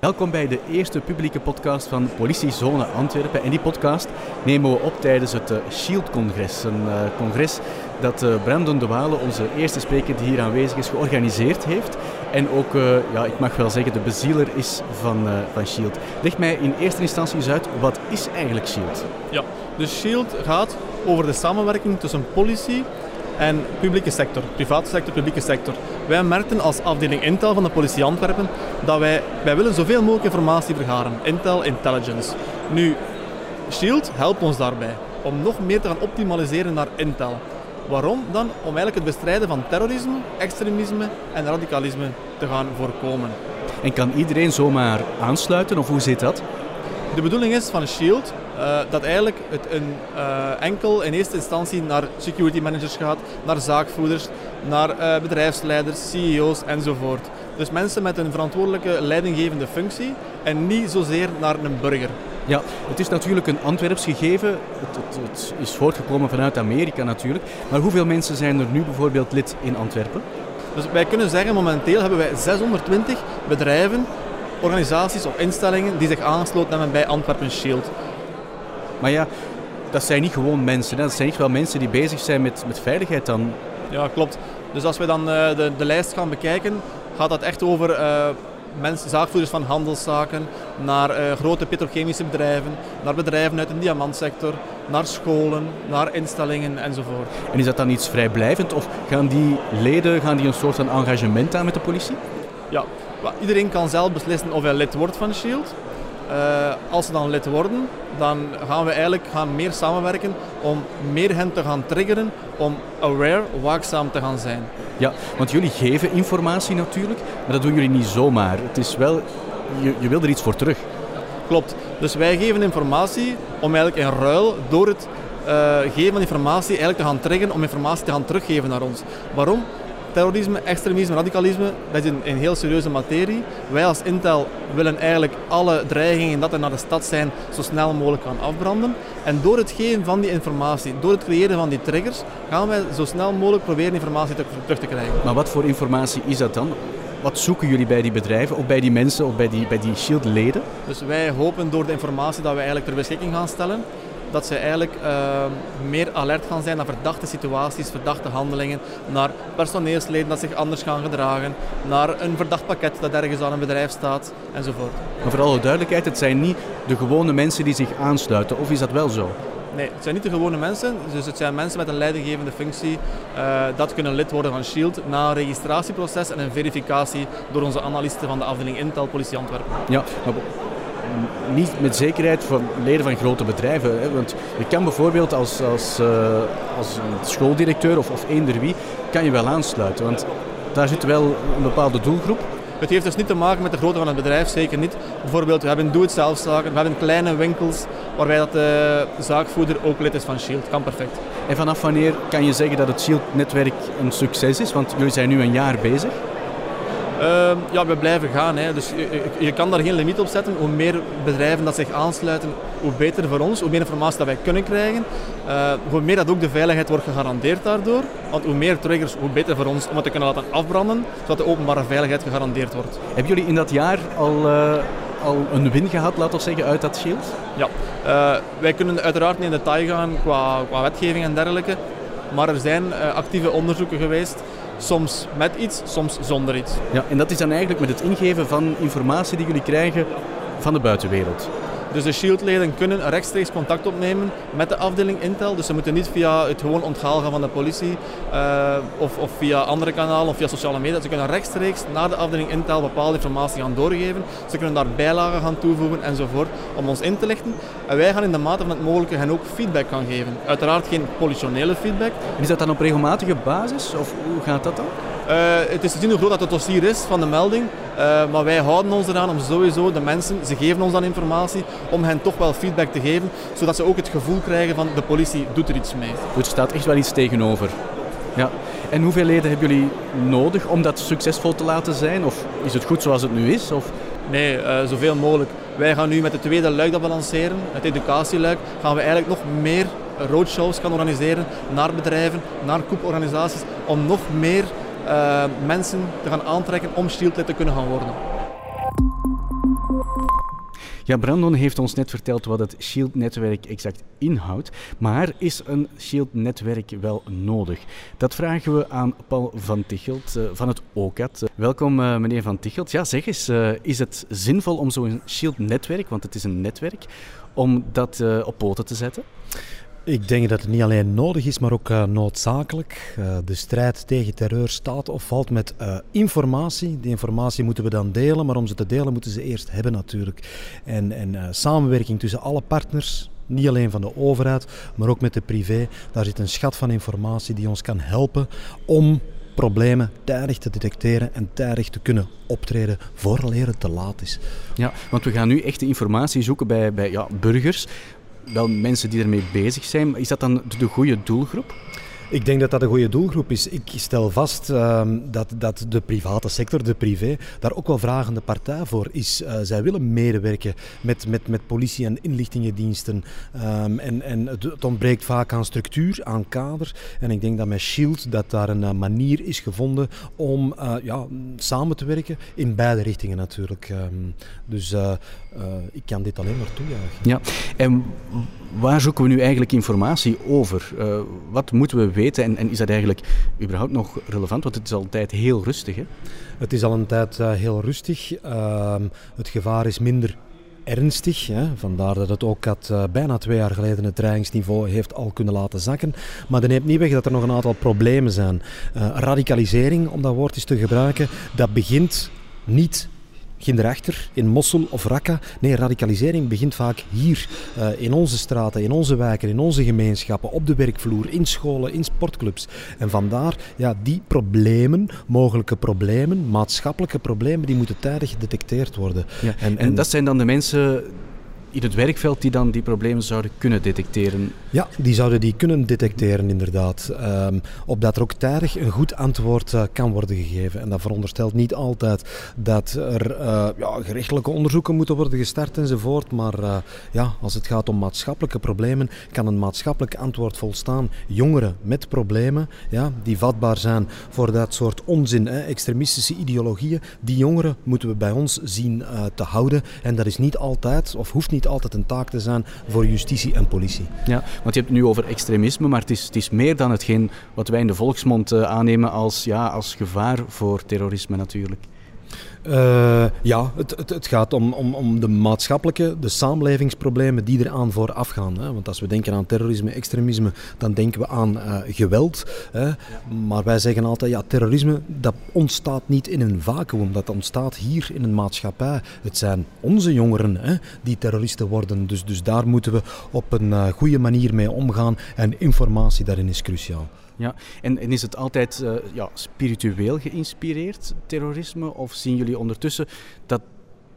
Welkom bij de eerste publieke podcast van Politiezone Antwerpen. En die podcast nemen we op tijdens het eh, Shield-congres. Een uh, congres dat uh, Brandon de Walen, onze eerste spreker die hier aanwezig is, georganiseerd heeft. En ook, ja, ik mag wel zeggen, de bezieler is van, van Shield. Leg mij in eerste instantie eens uit, wat is eigenlijk Shield? Ja, dus Shield gaat over de samenwerking tussen politie en publieke sector, private sector, publieke sector. Wij merkten als afdeling Intel van de politie Antwerpen dat wij, wij willen zoveel mogelijk informatie vergaren. Intel, intelligence. Nu, Shield helpt ons daarbij om nog meer te gaan optimaliseren naar Intel. Waarom dan? Om eigenlijk het bestrijden van terrorisme, extremisme en radicalisme te gaan voorkomen. En kan iedereen zomaar aansluiten of hoe zit dat? De bedoeling is van Shield uh, dat eigenlijk het een, uh, enkel in eerste instantie naar security managers gaat, naar zaakvoerders, naar uh, bedrijfsleiders, CEO's enzovoort. Dus mensen met een verantwoordelijke leidinggevende functie en niet zozeer naar een burger. Ja, het is natuurlijk een Antwerps gegeven. Het, het, het, is voortgekomen vanuit Amerika natuurlijk. Maar hoeveel mensen zijn er nu bijvoorbeeld lid in Antwerpen? Dus wij kunnen zeggen, momenteel hebben wij 620 bedrijven, organisaties of instellingen die zich aangesloten hebben bij Antwerpen Shield. Maar ja, dat zijn niet gewoon mensen. Hè. Dat zijn echt wel mensen die bezig zijn met, met veiligheid dan. Ja, klopt. Dus als we dan uh, de, de lijst gaan bekijken, gaat dat echt over uh, mensen, zaakvoerders van handelszaken, naar uh, grote petrochemische bedrijven, naar bedrijven uit de diamantsector, naar scholen, naar instellingen enzovoort. En is dat dan iets vrijblijvend of gaan die leden gaan die een soort van engagement aan met de politie? Ja, iedereen kan zelf beslissen of hij lid wordt van SHIELD. Uh, als ze dan lid worden, dan gaan we eigenlijk gaan meer samenwerken om meer hen te gaan triggeren om aware, waakzaam te gaan zijn. Ja, want jullie geven informatie natuurlijk, maar dat doen jullie niet zomaar. Het is wel, je, je wil er iets voor terug. Klopt. Dus wij geven informatie om eigenlijk in ruil door het uh, geven van informatie eigenlijk te gaan triggeren om informatie te gaan teruggeven naar ons. Waarom? Terrorisme, extremisme, radicalisme, dat is een, een, heel serieuze materie. Wij als Intel willen eigenlijk alle dreigingen dat er naar de stad zijn zo snel mogelijk gaan afbranden. En door het geven van die informatie, door het creëren van die triggers, gaan wij zo snel mogelijk proberen informatie te, terug te krijgen. Maar wat voor informatie is dat dan? Wat zoeken jullie bij die bedrijven, of bij die mensen, of bij die, bij die Shield-leden? Dus wij hopen door de informatie dat we eigenlijk ter beschikking gaan stellen, dat ze eigenlijk uh, meer alert gaan zijn naar verdachte situaties, verdachte handelingen, naar personeelsleden dat zich anders gaan gedragen, naar een verdacht pakket dat ergens aan een bedrijf staat enzovoort. Maar voor alle duidelijkheid, het zijn niet de gewone mensen die zich aansluiten, of is dat wel zo? Nee, het zijn niet de gewone mensen. Dus het zijn mensen met een leidinggevende functie uh, dat kunnen lid worden van SHIELD na een registratieproces en een verificatie door onze analisten van de afdeling Intel Politie Antwerpen. Ja, maar niet met zekerheid van leden van grote bedrijven. Hè? Want je kan bijvoorbeeld als, als, uh, als een schooldirecteur of, of eender wie, kan je wel aansluiten. Want daar zit wel een bepaalde doelgroep. Het heeft dus niet te maken met de grootte van het bedrijf, zeker niet. Bijvoorbeeld, we hebben doe-het-zelf zaken, we hebben kleine winkels waarbij dat de zaakvoerder ook lid is van Shield. Kan perfect. En vanaf wanneer kan je zeggen dat het Shield-netwerk een succes is? Want jullie zijn nu een jaar bezig. Uh, ja, we blijven gaan. Hè. Dus je, je, kan daar geen limiet op zetten. Hoe meer bedrijven dat zich aansluiten, hoe beter voor ons. Hoe meer informatie dat wij kunnen krijgen. Uh, hoe meer dat ook de veiligheid wordt gegarandeerd daardoor. Want hoe meer triggers, hoe beter voor ons om het te kunnen laten afbranden. Zodat de openbare veiligheid gegarandeerd wordt. Hebben jullie in dat jaar al... Uh al een win gehad, laten we zeggen, uit dat shield? Ja, uh, wij kunnen uiteraard niet in detail gaan qua, qua wetgeving en dergelijke. Maar er zijn uh, actieve onderzoeken geweest soms met iets, soms zonder iets. Ja, en dat is dan eigenlijk met het ingeven van informatie die jullie krijgen van de buitenwereld. Dus de Shield-leden kunnen rechtstreeks contact opnemen met de afdeling Intel. Dus ze moeten niet via het gewoon onthaal gaan van de politie uh, of, of, via andere kanalen of via sociale media. Ze kunnen rechtstreeks naar de afdeling Intel bepaalde informatie gaan doorgeven. Ze kunnen daar bijlagen gaan toevoegen enzovoort om ons in te lichten. En wij gaan in de mate van het mogelijke hen ook feedback gaan geven. Uiteraard geen politionele feedback. En is dat dan op regelmatige basis of hoe gaat dat dan? Uh, het is te zien hoe groot dat het dossier is van de melding. Uh, maar wij houden ons eraan om sowieso de mensen, ze geven ons dan informatie, om hen toch wel feedback te geven, zodat ze ook het gevoel krijgen van de politie doet er iets mee. Er staat echt wel iets tegenover. Ja. En hoeveel leden hebben jullie nodig om dat succesvol te laten zijn? Of is het goed zoals het nu is? Of? Nee, uh, zoveel mogelijk. Wij gaan nu met het tweede luik dat we lanceren, het educatieluik, gaan we eigenlijk nog meer roadshows gaan organiseren naar bedrijven, naar koeporganisaties, om nog meer uh, mensen te gaan aantrekken om Shield te kunnen gaan worden. Ja, Brandon heeft ons net verteld wat het Shield-netwerk exact inhoudt. Maar is een Shield-netwerk wel nodig? Dat vragen we aan Paul van Tichelt uh, van het OCAT. Welkom uh, meneer van Tichelt. Ja, zeg eens, is het zinvol om zo'n Shield-netwerk, want het is een netwerk, om dat op poten te zetten? Ik denk dat het niet alleen nodig is, maar ook uh, noodzakelijk. Uh, de strijd tegen terreur staat of valt met uh, informatie. Die informatie moeten we dan delen, maar om ze te delen moeten ze eerst hebben natuurlijk. En, en samenwerking tussen alle partners, niet alleen van de overheid, maar ook met de privé. Daar zit een schat van informatie die ons kan helpen om problemen tijdig te detecteren en tijdig te kunnen optreden vooraleer het te laat is. Ja, want we gaan nu echt de informatie zoeken bij, bij ja, burgers wel mensen die ermee bezig zijn. Is dat dan de goede doelgroep? Ik denk dat dat een goede doelgroep is. Ik stel vast um, dat, dat de private sector, de privé, daar ook wel vragende partij voor is. Uh, zij willen medewerken met, met, met politie- en inlichtingendiensten. Um, en en het, ontbreekt vaak aan structuur, aan kader. En ik denk dat met Shield dat daar een uh, manier is gevonden om uh, ja, samen te werken in beide richtingen natuurlijk. Um, dus ik kan dit alleen maar toejuichen. Ja, en waar zoeken we nu eigenlijk informatie over? wat moeten we weten en, en, is dat eigenlijk überhaupt nog relevant? Want het is altijd heel rustig. Hè? Het is al een tijd uh, heel rustig. Uh, het gevaar is minder ernstig. Hè. Vandaar dat het ook had, uh, bijna twee jaar geleden het dreigingsniveau heeft al kunnen laten zakken. Maar dat neemt niet weg dat er nog een aantal problemen zijn. Uh, radicalisering, om dat woord eens te gebruiken, dat begint niet Gindaarachter, in Mossel of Raqqa. Nee, radicalisering begint vaak hier, uh, in onze straten, in onze wijken, in onze gemeenschappen, op de werkvloer, in scholen, in sportclubs. En vandaar, ja, die problemen, mogelijke problemen, maatschappelijke problemen, die moeten tijdig gedetecteerd worden. Ja. En, en, en dat zijn dan de mensen in het werkveld die dan die problemen zouden kunnen detecteren? Ja, die zouden die kunnen detecteren inderdaad. Um, opdat er ook tijdig een goed antwoord uh, kan worden gegeven. En dat veronderstelt niet altijd dat er uh, ja, gerechtelijke onderzoeken moeten worden gestart enzovoort. Maar uh, ja, als het gaat om maatschappelijke problemen, kan een maatschappelijk antwoord volstaan. Jongeren met problemen, ja, die vatbaar zijn voor dat soort onzin, hè, extremistische ideologieën, die jongeren moeten we bij ons zien te houden. En dat is niet altijd, of hoeft niet altijd een taak te zijn voor justitie en politie. Ja, want je hebt het nu over extremisme, maar het is, het is meer dan hetgeen wat wij in de volksmond uh, aannemen als, ja, als gevaar voor terrorisme natuurlijk. Uh, ja, het, het, het, gaat om, om, om de maatschappelijke, de samenlevingsproblemen die eraan vooraf gaan. Hè. Want als we denken aan terrorisme, extremisme, dan denken we aan uh, geweld. Hè. Maar wij zeggen altijd, ja, terrorisme dat ontstaat niet in een vacuüm. Dat ontstaat hier in een maatschappij. Het zijn onze jongeren hè, die terroristen worden. Dus, dus daar moeten we op een uh, goede manier mee omgaan. En informatie daarin is cruciaal. Ja, en, en is het altijd uh, ja, spiritueel geïnspireerd, terrorisme? Of zien jullie ondertussen dat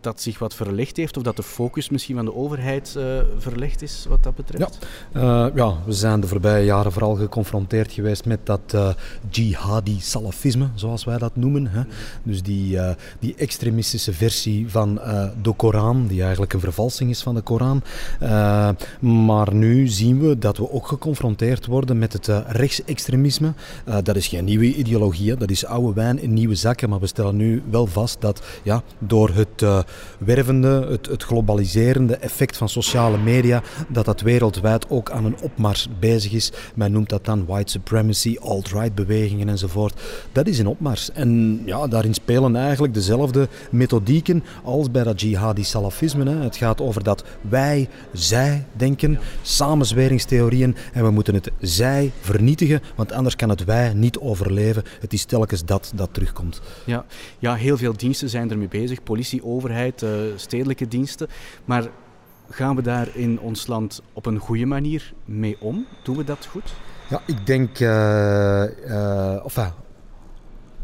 dat zich wat verlegd heeft of dat de focus misschien van de overheid uh, verlegd is wat dat betreft? Ja. Uh, ja, we zijn de voorbije jaren vooral geconfronteerd geweest met dat uh, jihadi salafisme, zoals wij dat noemen. Hè. Dus die, die extremistische versie van de Koran, die eigenlijk een vervalsing is van de Koran. maar nu zien we dat we ook geconfronteerd worden met het rechtsextremisme. dat is geen nieuwe ideologie, dat is oude wijn in nieuwe zakken, maar we stellen nu wel vast dat ja, door het wervende, het, het globaliserende effect van sociale media, dat dat wereldwijd ook aan een opmars bezig is. Men noemt dat dan white supremacy, alt-right bewegingen enzovoort. Dat is een opmars. En ja, daarin spelen eigenlijk dezelfde methodieken als bij dat jihadi salafisme. Hè. Het gaat over dat wij, zij denken, samenzweringstheorieën en we moeten het zij vernietigen, want anders kan het wij niet overleven. Het is telkens dat dat terugkomt. Ja, ja heel veel diensten zijn ermee bezig, politie, overheid overheid, stedelijke diensten. Maar gaan we daar in ons land op een goede manier mee om? Doen we dat goed? Ja, ik denk, uh, enfin,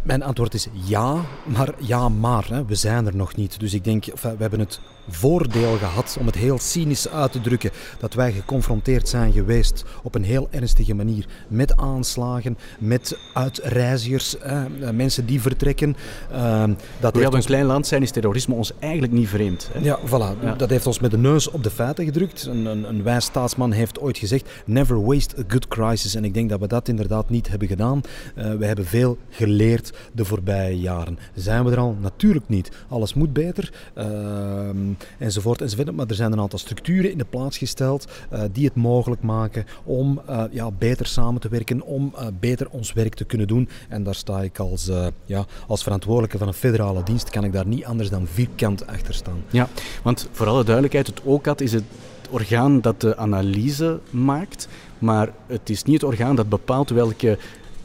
mijn antwoord is ja, maar ja, maar. Hè. We zijn er nog niet. Dus ik denk, enfin, we hebben het voordeel gehad, om het heel cynisch uit te drukken, dat wij geconfronteerd zijn geweest op een heel ernstige manier met aanslagen, met uitreizigers, eh, mensen die vertrekken. Uh, dat Hoewel we een klein land zijn, is terrorisme ons eigenlijk niet vreemd. Hè? Ja, voilà. Ja. Dat heeft ons met de neus op de feiten gedrukt. Een, een, een wijs staatsman heeft ooit gezegd, never waste a good crisis. En ik denk dat we dat inderdaad niet hebben gedaan. Uh, we hebben veel geleerd de voorbije jaren. Zijn we er al? Natuurlijk niet. Alles moet beter, ehm, enzovoort, enzovoort. Maar er zijn een aantal structuren in de plaats gesteld uh, die het mogelijk maken om uh, ja, beter samen te werken, om uh, beter ons werk te kunnen doen. En daar sta ik als, ja, als verantwoordelijke van een federale dienst, kan ik daar niet anders dan vierkant achter staan. Ja, want voor alle duidelijkheid, het OCAT is het orgaan dat de analyse maakt, maar het is niet het orgaan dat bepaalt welke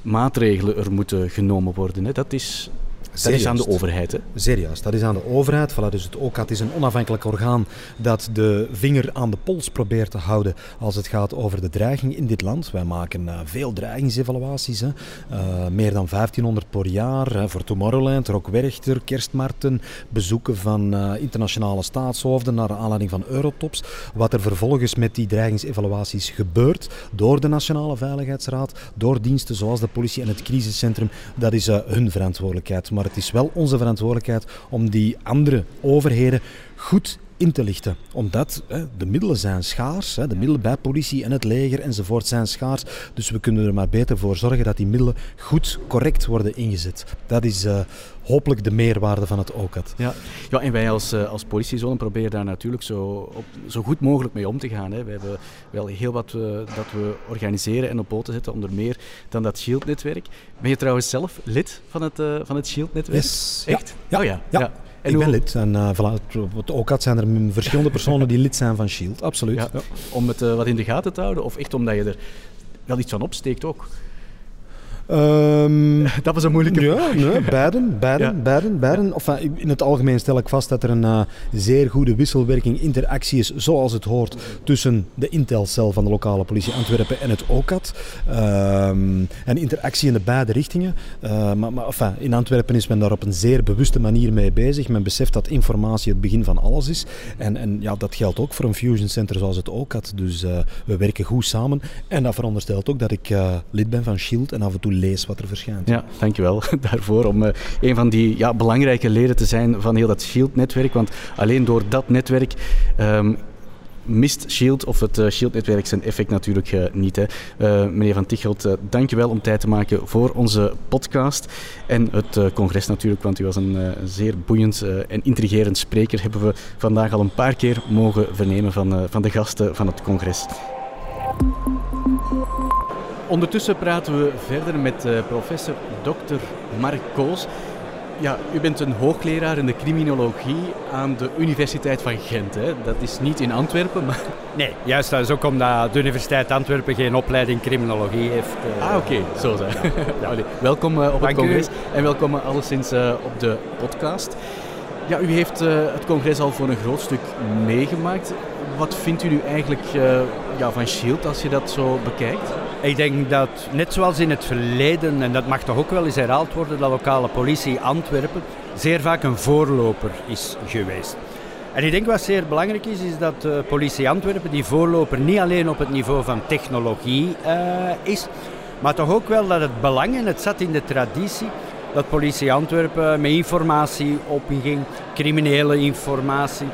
maatregelen er moeten genomen worden. Hè. Dat is dat is aan de overheid, hè? Serieus, dat is aan de overheid. Voilà, dus het OCAT is een onafhankelijk orgaan dat de vinger aan de pols probeert te houden als het gaat over de dreiging in dit land. Wij maken uh, veel dreigingsevaluaties, hè. Uh, meer dan 1500 per jaar hè, voor Tomorrowland, Rock Werchter, Kerstmarten, bezoeken van uh, internationale staatshoofden naar aanleiding van Eurotops. Wat er vervolgens met die dreigingsevaluaties gebeurt door de Nationale Veiligheidsraad, door diensten zoals de politie en het crisiscentrum, dat is hun verantwoordelijkheid. Maar het is wel onze verantwoordelijkheid om die andere overheden goed in te lichten. Omdat hè, de middelen zijn schaars, hè, de middelen bij politie en het leger enzovoort zijn schaars. Dus we kunnen er maar beter voor zorgen dat die middelen goed, correct worden ingezet. Dat is uh, hopelijk de meerwaarde van het OCAT. Ja, ja en wij als, uh, als politiezone proberen daar natuurlijk zo, op, zo goed mogelijk mee om te gaan. Hè. We hebben wel heel wat uh, dat we organiseren en op poten zetten, onder meer dan dat Shield-netwerk. Ben je trouwens zelf lid van het, van het Shield-netwerk? Yes. Echt? Ja. Oh ja. ja. ja. En ik ben lid. En uh, voilà, het OCAT zijn er verschillende personen die lid zijn van SHIELD. Absoluut. Ja. Ja. Om het uh, wat in de gaten te houden? Of echt omdat je er wel iets van opsteekt ook? Um, dat was een moeilijke ja, vraag. Nee, beiden, beiden, ja. beiden, beiden. Enfin, in het algemeen stel ik vast dat er een uh, zeer goede wisselwerking, interactie is, zoals het hoort, tussen de Intelcel van de lokale politie Antwerpen en het OCAT. Um, en interactie in de beide richtingen. Uh, maar maar enfin, in Antwerpen is men daar op een zeer bewuste manier mee bezig. Men beseft dat informatie het begin van alles is. En, en ja, dat geldt ook voor een fusion center zoals het OCAT. Dus uh, we werken goed samen. En dat veronderstelt ook dat ik lid ben van SHIELD en af en toe lees wat er verschijnt. Ja, dankjewel daarvoor om uh, een van die ja, belangrijke leden te zijn van heel dat SHIELD-netwerk. Want alleen door dat netwerk um, mist Shield of het uh, Shield-netwerk zijn effect natuurlijk uh, niet. Hè. Meneer Van Tichelt, dankjewel om tijd te maken voor onze podcast en het congres natuurlijk, want u was een zeer boeiend en intrigerend spreker. Hebben we vandaag al een paar keer mogen vernemen van, van de gasten van het congres. Ondertussen praten we verder met uh, professor Dr. Mark Koos. Ja, u bent een hoogleraar in de criminologie aan de Universiteit van Gent. Hè? Dat is niet in Antwerpen, maar... Nee, juist. Dat is ook omdat de Universiteit Antwerpen geen opleiding criminologie heeft. Uh, ah, oké. Okay. Zo zijn. Ja. welkom uh, op Dank het congres u. en welkom alleszins op de podcast. Ja, u heeft het congres al voor een groot stuk meegemaakt. Wat vindt u nu eigenlijk ja, van SHIELD als je dat zo bekijkt? Ik denk dat, net zoals in het verleden, en dat mag toch ook wel eens herhaald worden, dat lokale politie Antwerpen zeer vaak een voorloper is geweest. En ik denk wat zeer belangrijk is, is dat de politie Antwerpen die voorloper niet alleen op het niveau van technologie uh, is, maar toch ook wel dat het belang, en het zat in de traditie, dat politie Antwerpen met informatie opging, criminele informatie,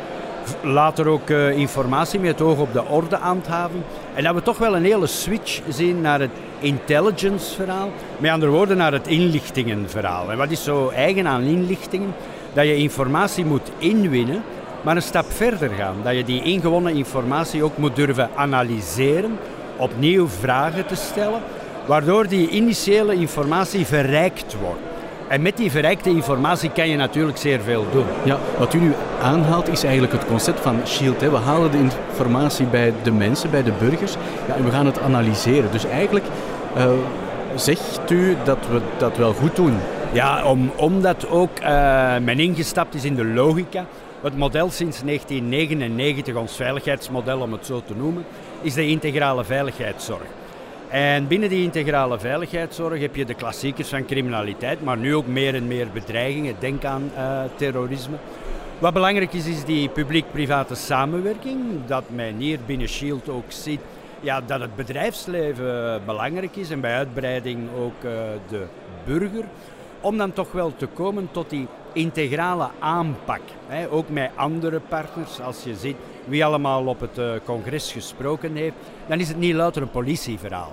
later ook uh, informatie met het oog op de ordehandhaving. En dat we toch wel een hele switch zien naar het intelligence verhaal. Met andere woorden, naar het inlichtingenverhaal. En wat is zo eigen aan inlichtingen? Dat je informatie moet inwinnen, maar een stap verder gaan. Dat je die ingewonnen informatie ook moet durven analyseren, opnieuw vragen te stellen, waardoor die initiële informatie verrijkt wordt. En met die verrijkte informatie kan je natuurlijk zeer veel doen. Ja, wat u nu aanhaalt is eigenlijk het concept van SHIELD. Hè. We halen de informatie bij de mensen, bij de burgers, ja, en we gaan het analyseren. Dus eigenlijk uh, zegt u dat we dat wel goed doen. Ja, om, omdat ook uh, men ingestapt is in de logica. Het model sinds 1999, ons veiligheidsmodel om het zo te noemen, is de integrale veiligheidszorg. En binnen die integrale veiligheidszorg heb je de klassiekers van criminaliteit, maar nu ook meer en meer bedreigingen. Denk aan uh, terrorisme. Wat belangrijk is, is die publiek-private samenwerking. Dat men hier binnen Shield ook ziet ja, dat het bedrijfsleven belangrijk is en bij uitbreiding ook uh, de burger. Om dan toch wel te komen tot die integrale aanpak. Hè, ook met andere partners. Als je ziet wie allemaal op het uh, congres gesproken heeft, dan is het niet louter een politieverhaal.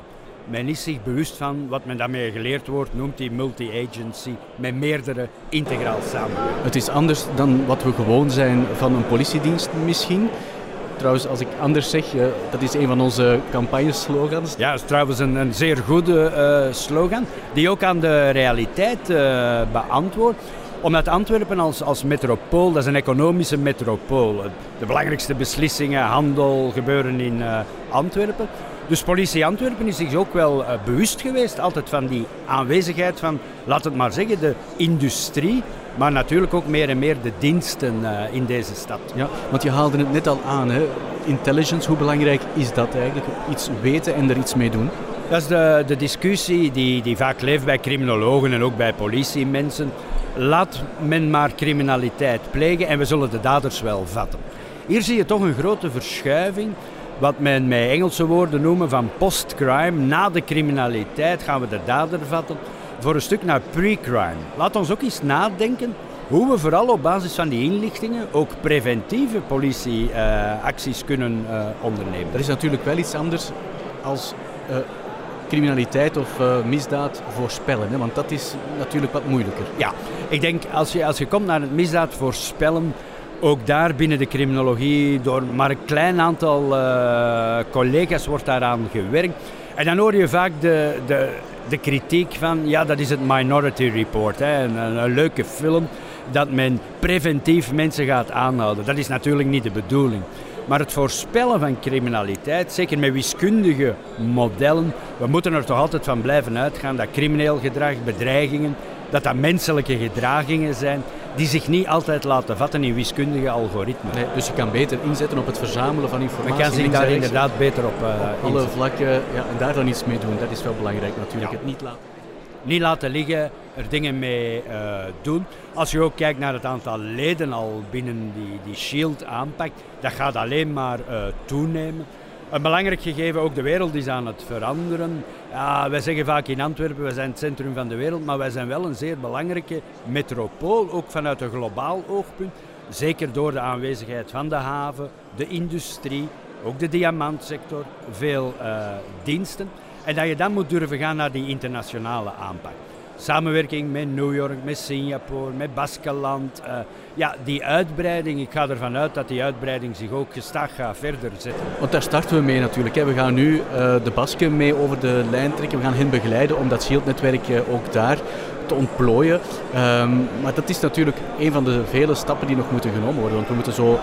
men is zich bewust van wat men daarmee geleerd wordt, noemt die multi-agency, met meerdere integraal samenwerken. Het is anders dan wat we gewoon zijn van een politiedienst misschien. Trouwens, als ik anders zeg, uh, dat is een van onze campagneslogans. Ja, dat is trouwens een, een zeer goede uh, slogan, die ook aan de realiteit uh, beantwoordt omdat Antwerpen als, als metropool, dat is een economische metropool. De belangrijkste beslissingen, handel gebeuren in uh, Antwerpen. Dus politie Antwerpen is zich ook wel uh, bewust geweest, altijd van die aanwezigheid van, laat het maar zeggen, de industrie, maar natuurlijk ook meer en meer de diensten uh, in deze stad. Ja, want je haalde het net al aan, hè? intelligence, hoe belangrijk is dat eigenlijk? Iets weten en er iets mee doen? Dat is de, de discussie die, die vaak leeft bij criminologen en ook bij politiemensen. Laat men maar criminaliteit plegen en we zullen de daders wel vatten. Hier zie je toch een grote verschuiving, wat men met Engelse woorden noemen van post-crime. Na de criminaliteit gaan we de dader vatten, voor een stuk naar pre-crime. Laat ons ook eens nadenken hoe we vooral op basis van die inlichtingen ook preventieve politieacties uh, kunnen uh, ondernemen. Dat is natuurlijk wel iets anders als uh, criminaliteit of uh, misdaad voorspellen. Hè? Want dat is natuurlijk wat moeilijker. Ja, ik denk als je, als je komt naar het misdaad voorspellen, ook daar binnen de criminologie door maar een klein aantal uh, collega's wordt daaraan gewerkt. En dan hoor je vaak de, de, de kritiek van, ja dat is het Minority Report, hè? Een leuke film dat men preventief mensen gaat aanhouden. Dat is natuurlijk niet de bedoeling. Maar het voorspellen van criminaliteit, zeker met wiskundige modellen, we moeten er toch altijd van blijven uitgaan dat crimineel gedrag, bedreigingen, dat dat menselijke gedragingen zijn die zich niet altijd laten vatten in wiskundige algoritmen. Nee, dus je kan beter inzetten op het verzamelen van informatie. Men kan zich daar inderdaad beter op, uh, op alle vlakken ja, en daar dan iets mee doen. Dat is wel belangrijk natuurlijk. Ja. Het niet laten niet laten liggen, er dingen mee uh, doen. Als je ook kijkt naar het aantal leden al binnen die, die Shield aanpakt, dat gaat alleen maar uh, toenemen. Een belangrijk gegeven, ook de wereld is aan het veranderen. Ja, wij zeggen vaak in Antwerpen, we zijn het centrum van de wereld, maar wij zijn wel een zeer belangrijke metropool, ook vanuit een globaal oogpunt. Zeker door de aanwezigheid van de haven, de industrie, ook de diamantsector, veel uh, diensten. En dat je dan moet durven gaan naar die internationale aanpak. Samenwerking met New York, met Singapore, met Baskeland. Uh, ja, die uitbreiding, ik ga ervan uit dat die uitbreiding zich ook gestaag gaat verder zetten. Want daar starten we mee natuurlijk. Hè. We gaan nu uh, de Basken mee over de lijn trekken. We gaan hen begeleiden om dat Shield-netwerk uh, ook daar te ontplooien. Um, maar dat is natuurlijk een van de vele stappen die nog moeten genomen worden. Want we moeten zo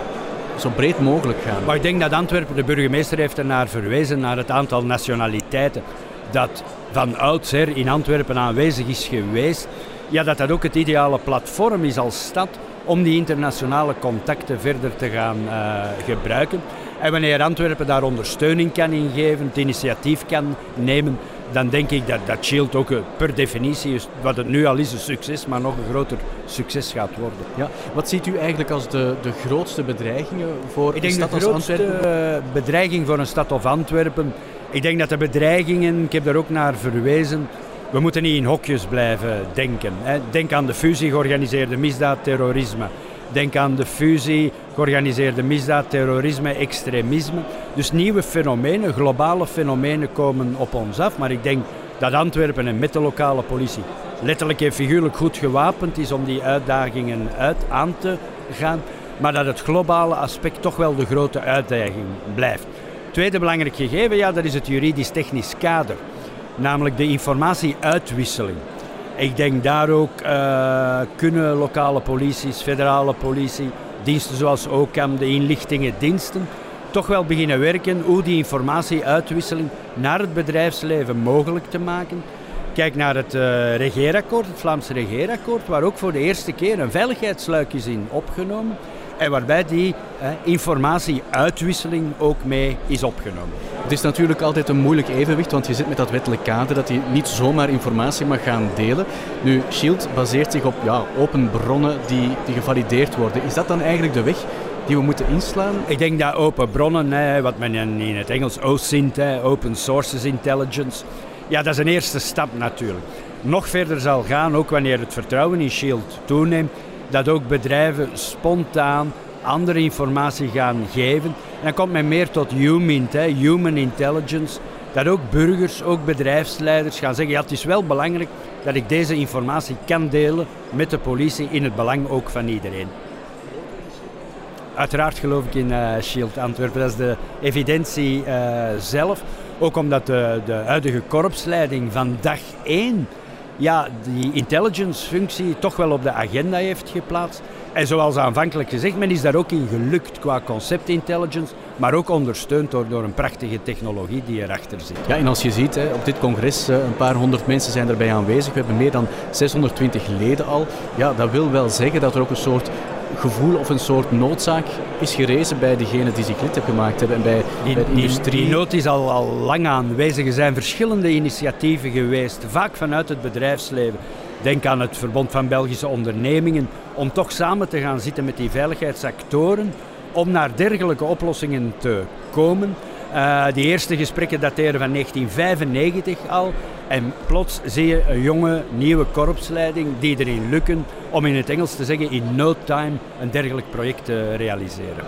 zo breed mogelijk gaan. Maar ik denk dat Antwerpen, de burgemeester heeft er naar verwezen, naar het aantal nationaliteiten dat van oudsher in Antwerpen aanwezig is geweest. Ja, dat dat ook het ideale platform is als stad om die internationale contacten verder te gaan uh, gebruiken. En wanneer Antwerpen daar ondersteuning kan ingeven, het initiatief kan nemen, dan denk ik dat, dat Shield ook per definitie, wat het nu al is, een succes, maar nog een groter succes gaat worden. Ja. Wat ziet u eigenlijk als de, de grootste bedreigingen voor ik een denk stad de als grootste Antwerpen? bedreiging voor een stad of Antwerpen, ik denk dat de bedreigingen, ik heb daar ook naar verwezen, we moeten niet in hokjes blijven denken. Denk aan de fusie georganiseerde misdaad, terrorisme. Denk aan de fusie, georganiseerde misdaad, terrorisme, extremisme. Dus nieuwe fenomenen, globale fenomenen komen op ons af. Maar ik denk dat Antwerpen en met de lokale politie letterlijk en figuurlijk goed gewapend is om die uitdagingen uit aan te gaan. Maar dat het globale aspect toch wel de grote uitdaging blijft. Tweede belangrijk gegeven, ja, dat is het juridisch-technisch kader. Namelijk de informatieuitwisseling. Ik denk daar ook uh, kunnen lokale polities, federale politie, diensten zoals OCAM, de inlichtingendiensten, toch wel beginnen werken hoe die informatieuitwisseling naar het bedrijfsleven mogelijk te maken. Kijk naar het uh, het Vlaamse regeerakkoord, waar ook voor de eerste keer een veiligheidsluik is in opgenomen. En waarbij die informatieuitwisseling ook mee is opgenomen. Het is natuurlijk altijd een moeilijk evenwicht, want je zit met dat wettelijk kader dat je niet zomaar informatie mag gaan delen. Nu, Shield baseert zich op ja, open bronnen die, die gevalideerd worden. Is dat dan eigenlijk de weg die we moeten inslaan? Ik denk dat open bronnen, wat men in het Engels OSINT, Open Sources Intelligence, ja, dat is een eerste stap natuurlijk. Nog verder zal gaan, ook wanneer het vertrouwen in Shield toeneemt, dat ook bedrijven spontaan andere informatie gaan geven. En dan komt men meer tot HUMINT, hè, Human Intelligence. dat ook burgers, ook bedrijfsleiders gaan zeggen, ja het is wel belangrijk dat ik deze informatie kan delen met de politie in het belang ook van iedereen. Uiteraard geloof ik in uh, Shield Antwerpen, dat is de evidentie uh, zelf. Ook omdat de, de huidige korpsleiding van dag 1 ja, die intelligence-functie toch wel op de agenda heeft geplaatst. En zoals aanvankelijk gezegd, men is daar ook in gelukt qua concept intelligence, maar ook ondersteund door, door een prachtige technologie die erachter zit. Ja, en als je ziet, op dit congres, eh, een paar honderd mensen zijn erbij aanwezig. We hebben meer dan 620 leden al. Ja, dat wil wel zeggen dat er ook een soort gevoel of een soort noodzaak is gerezen bij degenen die zich lid hebben gemaakt hebben en bij, die, bij de industrie. Die, die nood is al, al lang aanwezig. Er zijn verschillende initiatieven geweest, vaak vanuit het bedrijfsleven. Denk aan het Verbond van Belgische Ondernemingen, om toch samen te gaan zitten met die veiligheidsactoren om naar dergelijke oplossingen te komen. Uh, die eerste gesprekken dateren van 1995 al. En plots zie je een jonge, nieuwe korpsleiding die erin lukken om in het Engels te zeggen in no time een dergelijk project te realiseren.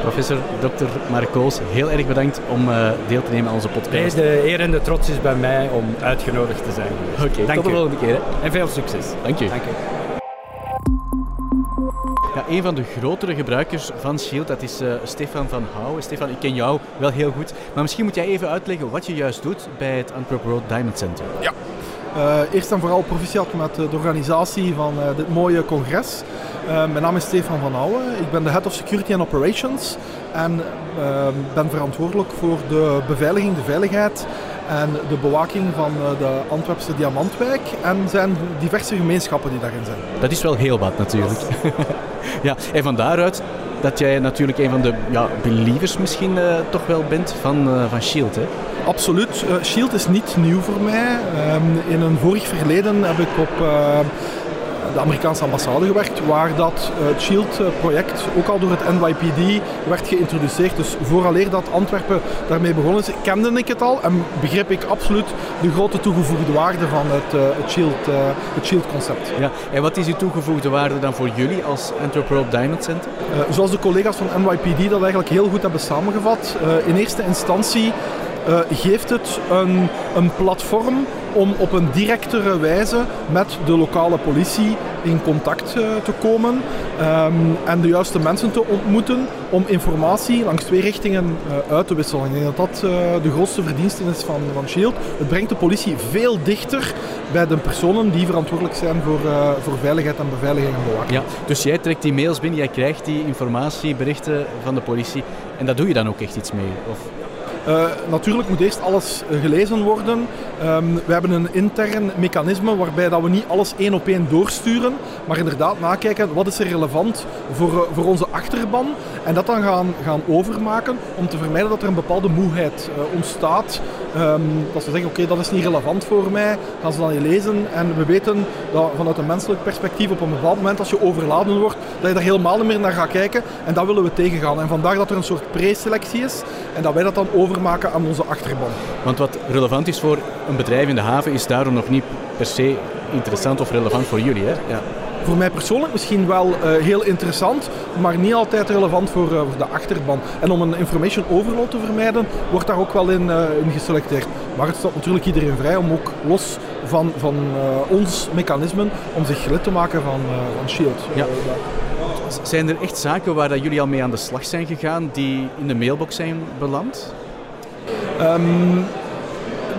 Professor Dr. Marcoos, heel erg bedankt om uh, deel te nemen aan onze podcast. Nee, de eer en de trots is bij mij om uitgenodigd te zijn. Oké, okay, tot de volgende keer. Hè. En veel succes. Dank je. Dank je. Een van de grotere gebruikers van Shield, dat is uh, Stefan van Houwen. Stefan, ik ken jou wel heel goed, maar misschien moet jij even uitleggen wat je juist doet bij het Antwerp Road Diamond Center. Ja. Uh, eerst en vooral proficiat met de organisatie van dit mooie congres. mijn naam is Stefan van Houwen. Ik ben de Head of Security and Operations en ben verantwoordelijk voor de beveiliging, de veiligheid en de bewaking van de Antwerpse Diamantwijk en zijn diverse gemeenschappen die daarin zijn. Dat is wel heel wat natuurlijk. ja, en van daaruit dat jij natuurlijk een van de ja, believers misschien uh, toch wel bent van, uh, van Shield. Hè? Absoluut. Uh, Shield is niet nieuw voor mij. Um, in een vorig verleden heb ik op de Amerikaanse ambassade gewerkt, waar dat het SHIELD-project ook al door het NYPD werd geïntroduceerd. Dus vooraleer dat Antwerpen daarmee begonnen is, kende ik het al en begreep ik absoluut de grote toegevoegde waarde van het, het SHIELD, het SHIELD-concept. Ja, en wat is die toegevoegde waarde dan voor jullie als Antwerp Diamond Center? Uh, zoals de collega's van NYPD dat eigenlijk heel goed hebben samengevat. Uh, in eerste instantie uh, geeft het een, een platform om op een directere wijze met de lokale politie in contact uh, te komen um, en de juiste mensen te ontmoeten om informatie langs twee richtingen uh, uit te wisselen. Ik denk dat dat de grootste verdienste is van, van Shield. Het brengt de politie veel dichter bij de personen die verantwoordelijk zijn voor, voor veiligheid en beveiliging en bewaking. Ja, dus jij trekt die mails binnen, jij krijgt die informatie, berichten van de politie en daar doe je dan ook echt iets mee? Of? Uh, natuurlijk moet eerst alles gelezen worden. Um, we hebben een intern mechanisme waarbij dat we niet alles één op één doorsturen, maar inderdaad nakijken wat is er relevant voor, uh, voor onze achterban en dat dan gaan, gaan overmaken om te vermijden dat er een bepaalde moeheid ontstaat. Um, dat ze zeggen, oké, okay, dat is niet relevant voor mij, gaan ze dan niet lezen en we weten dat vanuit een menselijk perspectief op een bepaald moment als je overladen wordt, dat je daar helemaal niet meer naar gaat kijken en dat willen we tegengaan. En vandaar dat er een soort preselectie is en dat wij dat dan overmaken aan onze achterban. Want wat relevant is voor een bedrijf in de haven is daarom nog niet per se interessant of relevant voor jullie. Hè? Ja. Voor mij persoonlijk misschien wel uh, heel interessant, maar niet altijd relevant voor, uh, voor, de achterban. En om een information overload te vermijden, wordt daar ook wel in, in geselecteerd. Maar het staat natuurlijk iedereen vrij om ook los van, van ons mechanismen om zich lid te maken van, van Shield. Ja. Zijn er echt zaken waar dat jullie al mee aan de slag zijn gegaan die in de mailbox zijn beland? Um,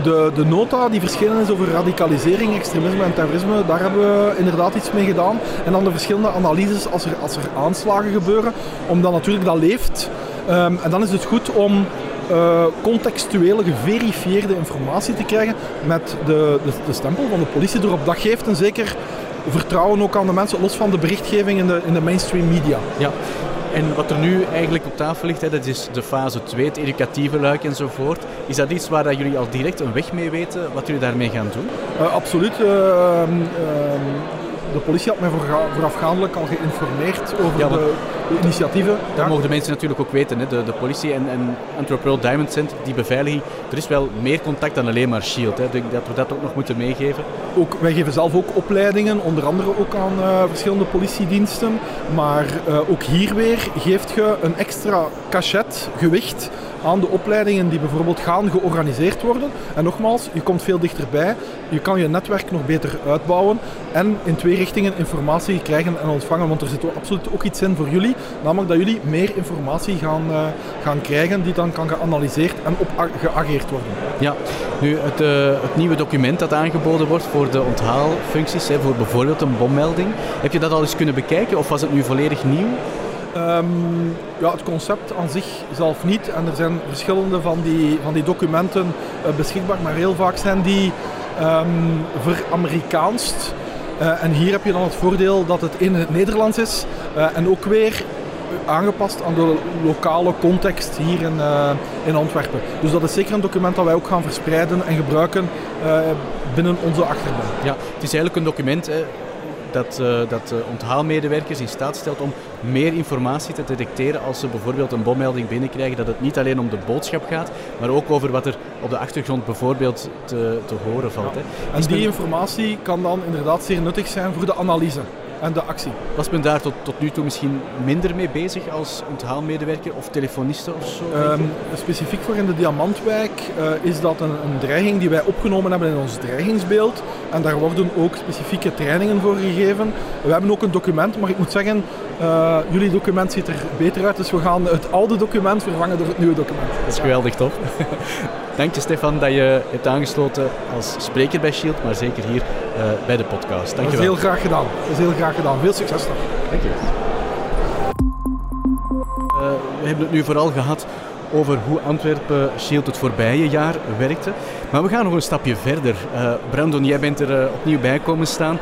de, de nota die verschenen is over radicalisering, extremisme en terrorisme, daar hebben we inderdaad iets mee gedaan. En dan de verschillende analyses als er, als er aanslagen gebeuren, omdat natuurlijk dat leeft. Um, en dan is het goed om uh, contextuele, geverifieerde informatie te krijgen met de, de, de stempel van de politie erop. Dat geeft een zeker vertrouwen ook aan de mensen, los van de berichtgeving in de, in de mainstream media. Ja. En wat er nu eigenlijk op tafel ligt, hè, dat is de fase 2, het educatieve luik enzovoort. Is dat iets waar dat jullie al direct een weg mee weten, wat jullie daarmee gaan doen? Uh, absoluut. Uh, de politie had mij voorafgaandelijk al geïnformeerd over ja, de, de, initiatieven. Dat ja. mogen de mensen natuurlijk ook weten. Hè. De, de politie en, en Antwerp World Diamond Center, die beveiliging. Er is wel meer contact dan alleen maar SHIELD. Hè. Ik denk dat we dat ook nog moeten meegeven. Ook, wij geven zelf ook opleidingen, onder andere ook aan uh, verschillende politiediensten. Maar uh, ook hier weer geeft je een extra cachet, gewicht aan de opleidingen die bijvoorbeeld gaan georganiseerd worden. En nogmaals, je komt veel dichterbij, je kan je netwerk nog beter uitbouwen en in twee richtingen informatie krijgen en ontvangen, want er zit absoluut ook iets in voor jullie, namelijk dat jullie meer informatie gaan, uh, gaan krijgen die dan kan geanalyseerd en op geageerd worden. Ja, nu het, uh, het nieuwe document dat aangeboden wordt voor de onthaalfuncties, hè, voor bijvoorbeeld een bommelding, heb je dat al eens kunnen bekijken of was het nu volledig nieuw? Um, ja, het concept aan zich zelf niet. En er zijn verschillende van die, van die documenten uh, beschikbaar, maar heel vaak zijn die um, veramerikaanst. Uh, en hier heb je dan het voordeel dat het in het Nederlands is uh, en ook weer aangepast aan de lokale context hier in, in Antwerpen. Dus dat is zeker een document dat wij ook gaan verspreiden en gebruiken binnen onze achterban. Ja, het is eigenlijk een document dat, uh, dat uh, onthaalmedewerkers in staat stelt om meer informatie te detecteren als ze bijvoorbeeld een bommelding binnenkrijgen. Dat het niet alleen om de boodschap gaat, maar ook over wat er op de achtergrond bijvoorbeeld te, te horen valt. Hè. En die informatie kan dan inderdaad zeer nuttig zijn voor de analyse en de actie. Was men daar tot, tot nu toe misschien minder mee bezig als onthaalmedewerker of telefoniste of zo? Um, specifiek voor in de Diamantwijk uh, is dat een, een, dreiging die wij opgenomen hebben in ons dreigingsbeeld. En daar worden ook specifieke trainingen voor gegeven. We hebben ook een document, maar ik moet zeggen, uh, jullie document ziet er beter uit. Dus we gaan het oude document vervangen door het nieuwe document. Dat is geweldig tof. Dank je Stefan dat je hebt aangesloten als spreker bij Shield, maar zeker hier uh, bij de podcast. Dank dat is heel graag gedaan. Dat is heel graag gedaan. Veel succes nog. Dank je. Uh, we hebben het nu vooral gehad over hoe Antwerpen Shield het voorbije jaar werkte. Maar we gaan nog een stapje verder. Brandon, jij bent er opnieuw bij komen staan.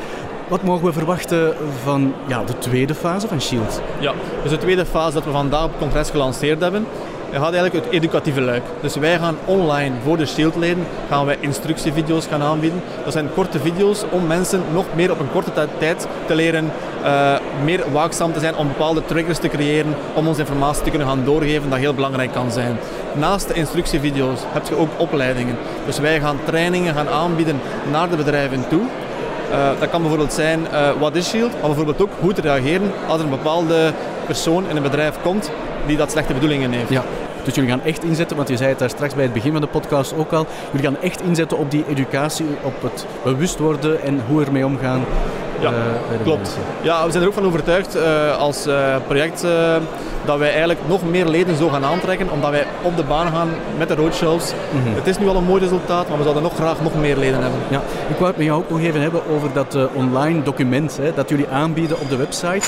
Wat mogen we verwachten van ja, de tweede fase van Shield? Ja, dus de tweede fase dat we vandaag op het congres gelanceerd hebben, gaat eigenlijk het educatieve luik. Dus wij gaan online voor de Shieldleden gaan wij instructievideo's gaan aanbieden. Dat zijn korte video's om mensen nog meer op een korte tijd te leren uh, meer waakzaam te zijn om bepaalde triggers te creëren om onze informatie te kunnen gaan doorgeven dat heel belangrijk kan zijn. Naast de instructievideo's heb je ook opleidingen. Dus wij gaan trainingen gaan aanbieden naar de bedrijven toe. Uh, dat kan bijvoorbeeld zijn uh, wat is Shield, maar bijvoorbeeld ook hoe te reageren als er een bepaalde persoon in een bedrijf komt die dat slechte bedoelingen heeft. Ja. Dus jullie gaan echt inzetten, want je zei het daar straks bij het begin van de podcast ook al, jullie gaan echt inzetten op die educatie, op het bewust worden en hoe ermee omgaan. Ja, uh, klopt. Ja, we zijn er ook van overtuigd uh, als uh, project dat wij eigenlijk nog meer leden zo gaan aantrekken, omdat wij op de baan gaan met de roadshows. Mm -hmm. Het is nu al een mooi resultaat, maar we zouden nog graag nog meer leden hebben. Ja, ik wou het met jou ook nog even hebben over dat online document hè, dat jullie aanbieden op de website.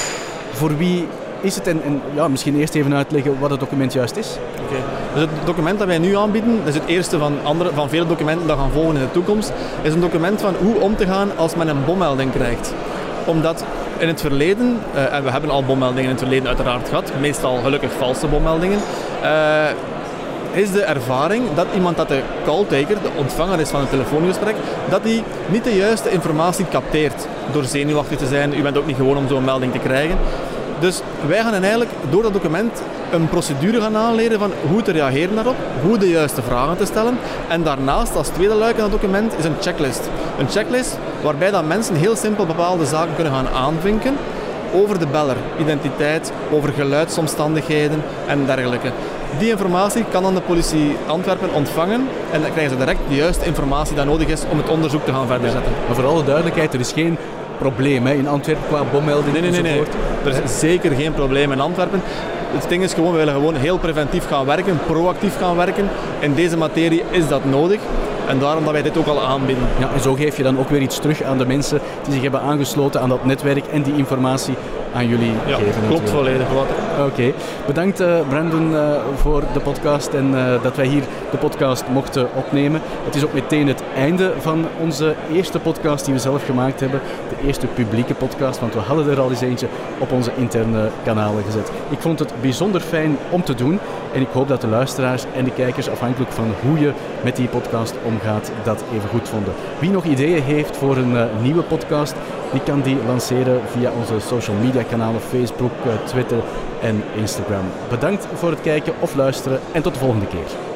Voor wie is het? En, en, ja, misschien eerst even uitleggen wat het document juist is. Okay. Dus het document dat wij nu aanbieden, dat is het eerste van, andere, van vele documenten dat gaan volgen in de toekomst, is een document van hoe om te gaan als men een bommelding krijgt. Omdat in het verleden, uh, en we hebben al bommeldingen in het verleden uiteraard gehad, meestal gelukkig valse bommeldingen, uh, is de ervaring dat iemand dat de calltaker, de ontvanger is van een telefoongesprek, dat hij niet de juiste informatie capteert. Door zenuwachtig te zijn, u bent ook niet gewoon om zo'n melding te krijgen. Dus wij gaan eigenlijk door dat document een procedure gaan aanleren van hoe te reageren daarop, hoe de juiste vragen te stellen. En daarnaast, als tweede luik in dat document, is een checklist. Een checklist waarbij dat mensen heel simpel bepaalde zaken kunnen gaan aanvinken over de beller, identiteit, over geluidsomstandigheden en dergelijke. Die informatie kan dan de politie Antwerpen ontvangen en dan krijgen ze direct de juiste informatie die nodig is om het onderzoek te gaan verder zetten. Maar voor alle duidelijkheid, er is geen probleem hè, in Antwerpen qua bommelding nee, nee, nee, er is zeker geen probleem in Antwerpen. Het ding is gewoon, we willen gewoon heel preventief gaan werken, proactief gaan werken. In deze materie is dat nodig. En daarom dat wij dit ook al aanbieden. Ja, en zo geef je dan ook weer iets terug aan de mensen die zich hebben aangesloten aan dat netwerk en die informatie aan jullie ja, geven. Klopt volledig. Oké, bedankt uh, Brandon uh, voor de podcast en uh, dat wij hier de podcast mochten opnemen. Het is ook meteen het einde van onze eerste podcast die we zelf gemaakt hebben. De eerste publieke podcast, want we hadden er al eens eentje op onze interne kanalen gezet. Ik vond het bijzonder fijn om te doen en ik hoop dat de luisteraars en de kijkers, afhankelijk van hoe je met die podcast omgaat, dat even goed vonden. Wie nog ideeën heeft voor een nieuwe podcast, die kan die lanceren via onze social media kanalen Facebook, Twitter en Instagram. Bedankt voor het kijken of luisteren en tot de volgende keer.